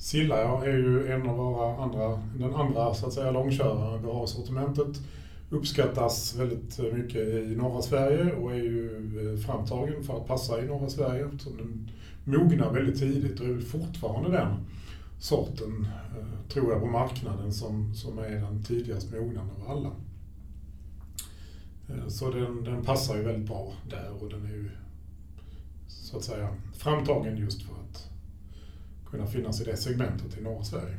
Silla ja, är ju en av våra andra, den andra så att säga långköraren vi har i sortimentet. Uppskattas väldigt mycket i norra Sverige och är ju eh, framtagen för att passa i norra Sverige eftersom den mognar väldigt tidigt och är väl fortfarande den sorten, eh, tror jag, på marknaden som, som är den tidigast mognande av alla. Eh, så den, den passar ju väldigt bra där och den är ju så att säga framtagen just för att kunna finnas i det segmentet i norra Sverige.